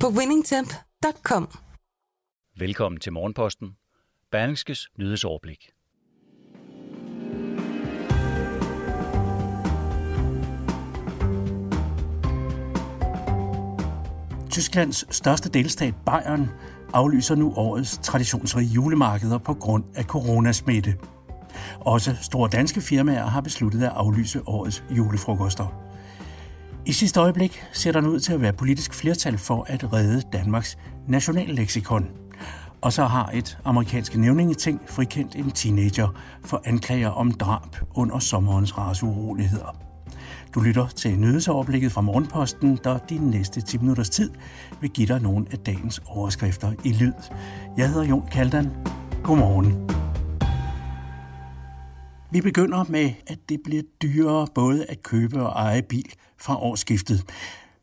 på winningtemp.com. Velkommen til Morgenposten. Berlingskes nyhedsoverblik. Tysklands største delstat Bayern aflyser nu årets traditionsrige julemarkeder på grund af coronasmitte. Også store danske firmaer har besluttet at aflyse årets julefrokoster. I sidste øjeblik ser der ud til at være politisk flertal for at redde Danmarks nationalleksikon. Og så har et amerikansk nævningeting frikendt en teenager for anklager om drab under sommerens raseuroligheder. Du lytter til nyhedsoverblikket fra Morgenposten, der de næste 10 minutters tid vil give dig nogle af dagens overskrifter i lyd. Jeg hedder Jon Kaldan. Godmorgen. Vi begynder med, at det bliver dyrere både at købe og eje bil fra årsskiftet.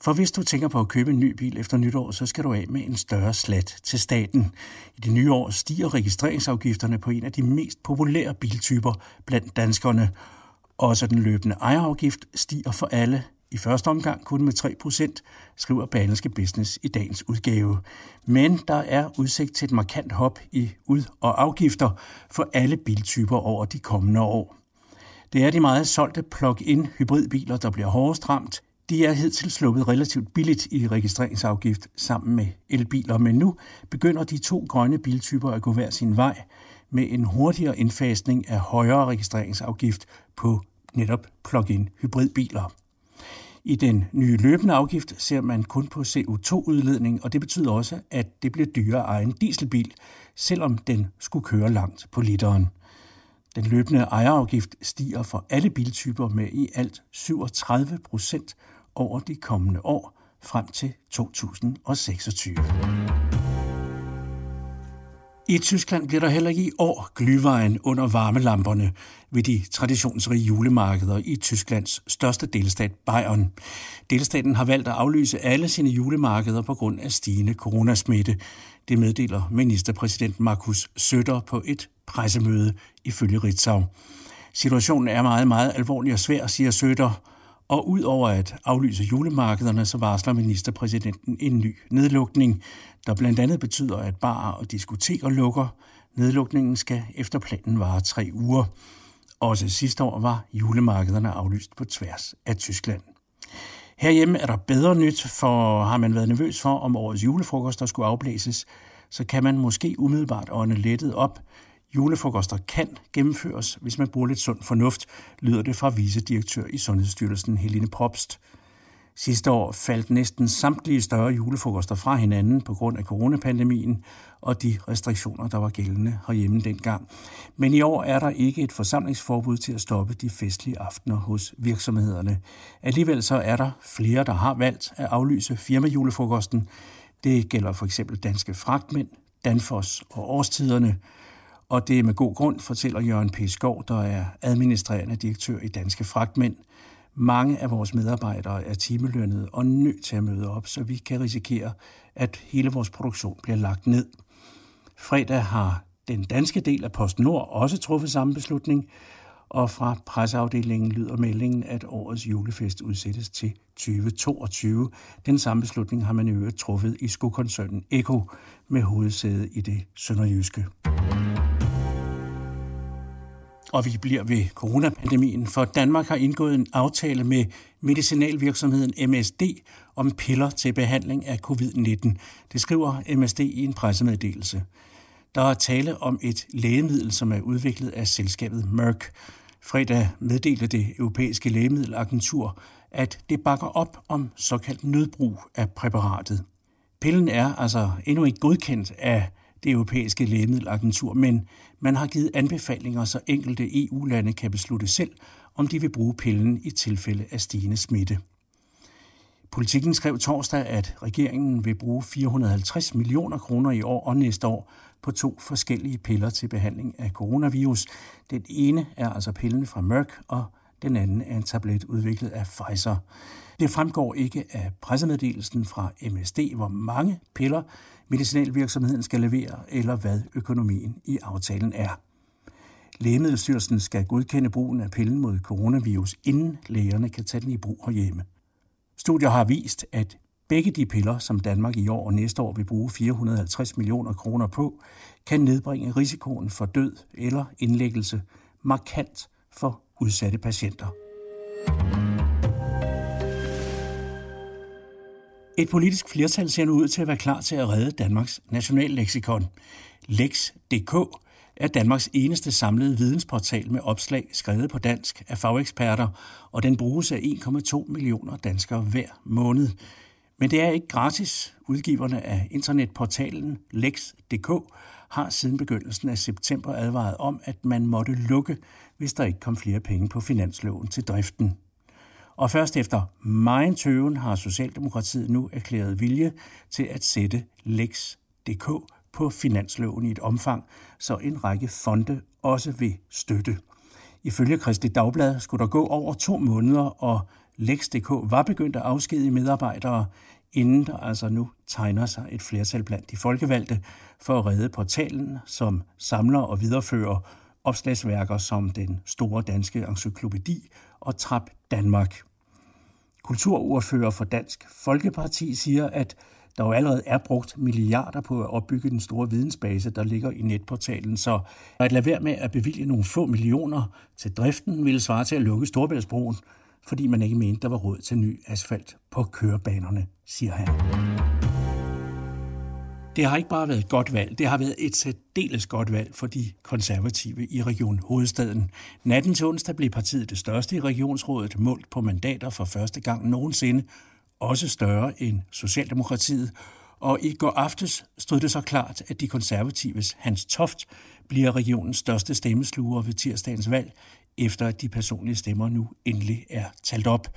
For hvis du tænker på at købe en ny bil efter nytår, så skal du af med en større slat til staten. I det nye år stiger registreringsafgifterne på en af de mest populære biltyper blandt danskerne, også den løbende ejerafgift stiger for alle, i første omgang kun med 3%, skriver Berlingske Business i dagens udgave. Men der er udsigt til et markant hop i ud- og afgifter for alle biltyper over de kommende år. Det er de meget solgte plug-in hybridbiler, der bliver hårdest ramt. De er hidtil sluppet relativt billigt i registreringsafgift sammen med elbiler, men nu begynder de to grønne biltyper at gå hver sin vej – med en hurtigere indfasning af højere registreringsafgift på netop plug-in hybridbiler. I den nye løbende afgift ser man kun på CO2-udledning, og det betyder også, at det bliver dyrere at eje en dieselbil, selvom den skulle køre langt på literen. Den løbende ejerafgift stiger for alle biltyper med i alt 37 procent over de kommende år frem til 2026. I Tyskland bliver der heller ikke i år glyvejen under varmelamperne ved de traditionsrige julemarkeder i Tysklands største delstat Bayern. Delstaten har valgt at aflyse alle sine julemarkeder på grund af stigende coronasmitte. Det meddeler ministerpræsident Markus Søder på et pressemøde ifølge Ritzau. Situationen er meget, meget alvorlig og svær, siger Søder, og udover at aflyse julemarkederne, så varsler ministerpræsidenten en ny nedlukning, der blandt andet betyder, at barer og diskoteker lukker. Nedlukningen skal efter planen vare tre uger. Også sidste år var julemarkederne aflyst på tværs af Tyskland. Herhjemme er der bedre nyt, for har man været nervøs for, om årets julefrokoster skulle afblæses, så kan man måske umiddelbart ånde lettet op. Julefrokoster kan gennemføres, hvis man bruger lidt sund fornuft, lyder det fra vicedirektør i Sundhedsstyrelsen Helene Probst. Sidste år faldt næsten samtlige større julefrokoster fra hinanden på grund af coronapandemien og de restriktioner, der var gældende herhjemme dengang. Men i år er der ikke et forsamlingsforbud til at stoppe de festlige aftener hos virksomhederne. Alligevel så er der flere, der har valgt at aflyse firmajulefrokosten. Det gælder for eksempel danske fragtmænd, Danfoss og Årstiderne. Og det er med god grund, fortæller Jørgen P. Skov, der er administrerende direktør i Danske Fragtmænd. Mange af vores medarbejdere er timelønnet og nødt til at møde op, så vi kan risikere, at hele vores produktion bliver lagt ned. Fredag har den danske del af PostNord også truffet samme beslutning, og fra presseafdelingen lyder meldingen, at årets julefest udsættes til 2022. Den samme beslutning har man i øvrigt truffet i skokoncernen Eko med hovedsæde i det sønderjyske. Og vi bliver ved coronapandemien, for Danmark har indgået en aftale med medicinalvirksomheden MSD om piller til behandling af covid-19. Det skriver MSD i en pressemeddelelse. Der er tale om et lægemiddel, som er udviklet af selskabet Merck. Fredag meddelte det europæiske lægemiddelagentur, at det bakker op om såkaldt nødbrug af præparatet. Pillen er altså endnu ikke godkendt af det europæiske lægemiddelagentur, men man har givet anbefalinger, så enkelte EU-lande kan beslutte selv, om de vil bruge pillen i tilfælde af stigende smitte. Politikken skrev torsdag, at regeringen vil bruge 450 millioner kroner i år og næste år på to forskellige piller til behandling af coronavirus. Den ene er altså pillen fra Merck, og den anden er en tablet udviklet af Pfizer. Det fremgår ikke af pressemeddelelsen fra MSD, hvor mange piller medicinalvirksomheden skal levere, eller hvad økonomien i aftalen er. Lægemiddelstyrelsen skal godkende brugen af pillen mod coronavirus, inden lægerne kan tage den i brug herhjemme. Studier har vist, at begge de piller, som Danmark i år og næste år vil bruge 450 millioner kroner på, kan nedbringe risikoen for død eller indlæggelse markant for udsatte patienter. Et politisk flertal ser nu ud til at være klar til at redde Danmarks nationalleksikon. Lex.dk er Danmarks eneste samlede vidensportal med opslag skrevet på dansk af fageksperter, og den bruges af 1,2 millioner danskere hver måned. Men det er ikke gratis. Udgiverne af internetportalen Lex.dk har siden begyndelsen af september advaret om, at man måtte lukke, hvis der ikke kom flere penge på finansloven til driften. Og først efter meget tøven har Socialdemokratiet nu erklæret vilje til at sætte Lex.dk på finansloven i et omfang, så en række fonde også vil støtte. Ifølge Kristi Dagblad skulle der gå over to måneder, og Lex.dk var begyndt at afskedige medarbejdere, inden der altså nu tegner sig et flertal blandt de folkevalgte for at redde portalen, som samler og viderefører opslagsværker som den store danske encyklopædi og Trap Danmark. Kulturordfører for Dansk Folkeparti siger, at der jo allerede er brugt milliarder på at opbygge den store vidensbase, der ligger i netportalen, så at lade være med at bevilge nogle få millioner til driften ville svare til at lukke Storbæltsbroen, fordi man ikke mente, der var råd til ny asfalt på kørebanerne, siger han. Det har ikke bare været et godt valg, det har været et særdeles godt valg for de konservative i Region Hovedstaden. Natten til onsdag blev partiet det største i regionsrådet, målt på mandater for første gang nogensinde, også større end Socialdemokratiet, og i går aftes stod det så klart, at de konservatives Hans Toft bliver regionens største stemmesluger ved tirsdagens valg, efter at de personlige stemmer nu endelig er talt op.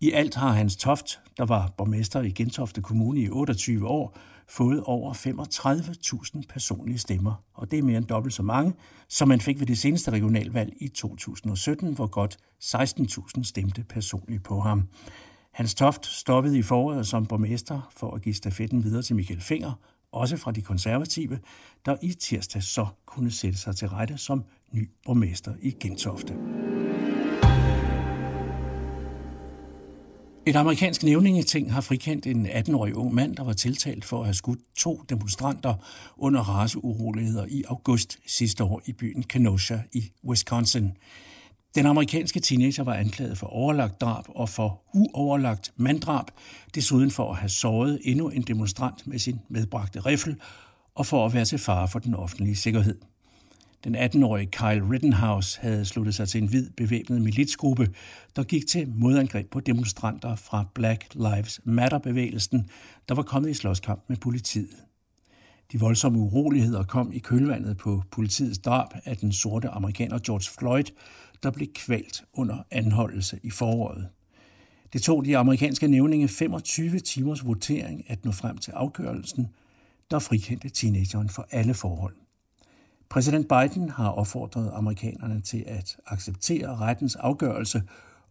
I alt har Hans Toft, der var borgmester i Gentofte Kommune i 28 år, fået over 35.000 personlige stemmer, og det er mere end dobbelt så mange, som man fik ved det seneste regionalvalg i 2017, hvor godt 16.000 stemte personligt på ham. Hans Toft stoppede i foråret som borgmester for at give stafetten videre til Michael Finger, også fra de konservative, der i tirsdag så kunne sætte sig til rette som ny borgmester i Gentofte. Et amerikansk nævningeting har frikendt en 18-årig ung mand, der var tiltalt for at have skudt to demonstranter under raceuroligheder i august sidste år i byen Kenosha i Wisconsin. Den amerikanske teenager var anklaget for overlagt drab og for uoverlagt manddrab, desuden for at have såret endnu en demonstrant med sin medbragte riffel og for at være til fare for den offentlige sikkerhed. Den 18-årige Kyle Rittenhouse havde sluttet sig til en hvid bevæbnet militsgruppe, der gik til modangreb på demonstranter fra Black Lives Matter-bevægelsen, der var kommet i slåskamp med politiet. De voldsomme uroligheder kom i kølvandet på politiets drab af den sorte amerikaner George Floyd, der blev kvalt under anholdelse i foråret. Det tog de amerikanske nævninge 25 timers votering at nå frem til afgørelsen, der frikendte teenageren for alle forhold. Præsident Biden har opfordret amerikanerne til at acceptere rettens afgørelse,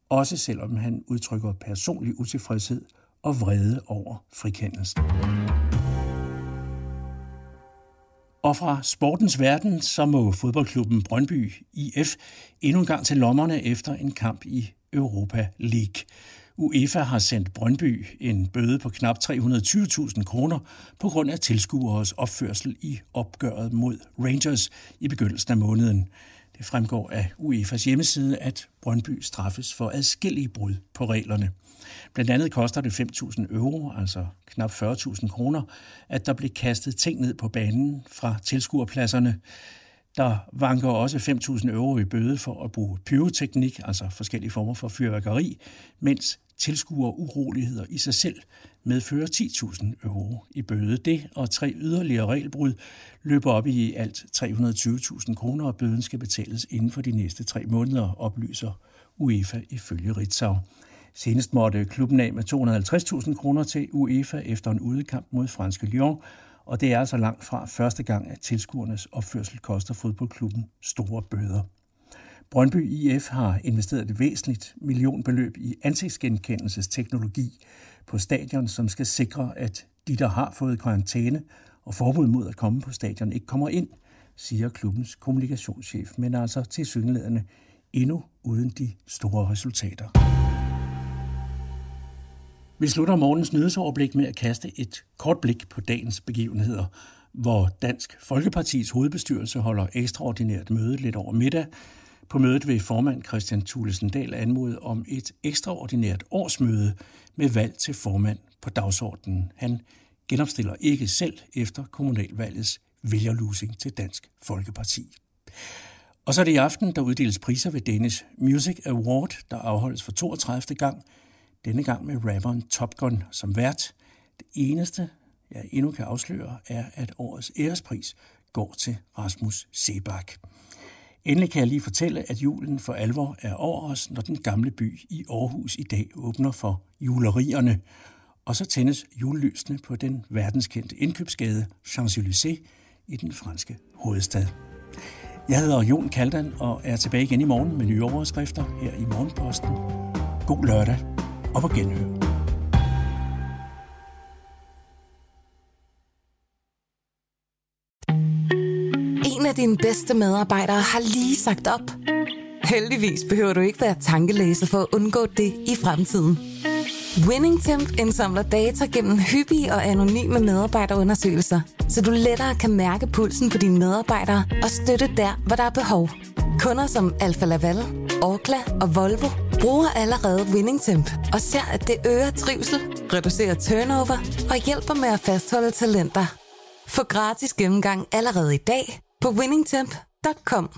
også selvom han udtrykker personlig utilfredshed og vrede over frikendelsen. Og fra sportens verden, så må fodboldklubben Brøndby IF endnu en gang til lommerne efter en kamp i Europa League. UEFA har sendt Brøndby en bøde på knap 320.000 kroner på grund af tilskueres opførsel i opgøret mod Rangers i begyndelsen af måneden. Det fremgår af UEFA's hjemmeside, at Brøndby straffes for adskillige brud på reglerne. Blandt andet koster det 5.000 euro, altså knap 40.000 kroner, at der blev kastet ting ned på banen fra tilskuerpladserne. Der vanker også 5.000 euro i bøde for at bruge pyroteknik, altså forskellige former for fyrværkeri, mens tilskuer uroligheder i sig selv medfører 10.000 euro i bøde. Det og tre yderligere regelbrud løber op i alt 320.000 kroner, og bøden skal betales inden for de næste tre måneder, oplyser UEFA ifølge Ritzau. Senest måtte klubben af med 250.000 kroner til UEFA efter en udekamp mod franske Lyon, og det er altså langt fra første gang, at tilskuernes opførsel koster fodboldklubben store bøder. Brøndby IF har investeret et væsentligt millionbeløb i ansigtsgenkendelsesteknologi på stadion, som skal sikre, at de, der har fået karantæne og forbud mod at komme på stadion, ikke kommer ind, siger klubbens kommunikationschef, men altså til synligheden endnu uden de store resultater. Vi slutter morgens nyhedsoverblik med at kaste et kort blik på dagens begivenheder, hvor Dansk Folkepartis hovedbestyrelse holder ekstraordinært møde lidt over middag. På mødet vil formand Christian Thulesen Dahl anmode om et ekstraordinært årsmøde med valg til formand på dagsordenen. Han genopstiller ikke selv efter kommunalvalgets vælgerlusing til Dansk Folkeparti. Og så er det i aften, der uddeles priser ved Danish Music Award, der afholdes for 32. gang – denne gang med rapperen Top Gun som vært. Det eneste, jeg endnu kan afsløre, er, at årets ærespris går til Rasmus Sebak. Endelig kan jeg lige fortælle, at julen for alvor er over os, når den gamle by i Aarhus i dag åbner for julerierne. Og så tændes julelysene på den verdenskendte indkøbsgade Champs-Élysées i den franske hovedstad. Jeg hedder Jon Kaldan og er tilbage igen i morgen med nye overskrifter her i Morgenposten. God lørdag og på genhør. En af dine bedste medarbejdere har lige sagt op. Heldigvis behøver du ikke være tankelæser for at undgå det i fremtiden. WinningTemp indsamler data gennem hyppige og anonyme medarbejderundersøgelser, så du lettere kan mærke pulsen på dine medarbejdere og støtte der, hvor der er behov. Kunder som Alfa Laval, Orkla og Volvo bruger allerede WinningTemp og ser, at det øger trivsel, reducerer turnover og hjælper med at fastholde talenter. Få gratis gennemgang allerede i dag på winningtemp.com.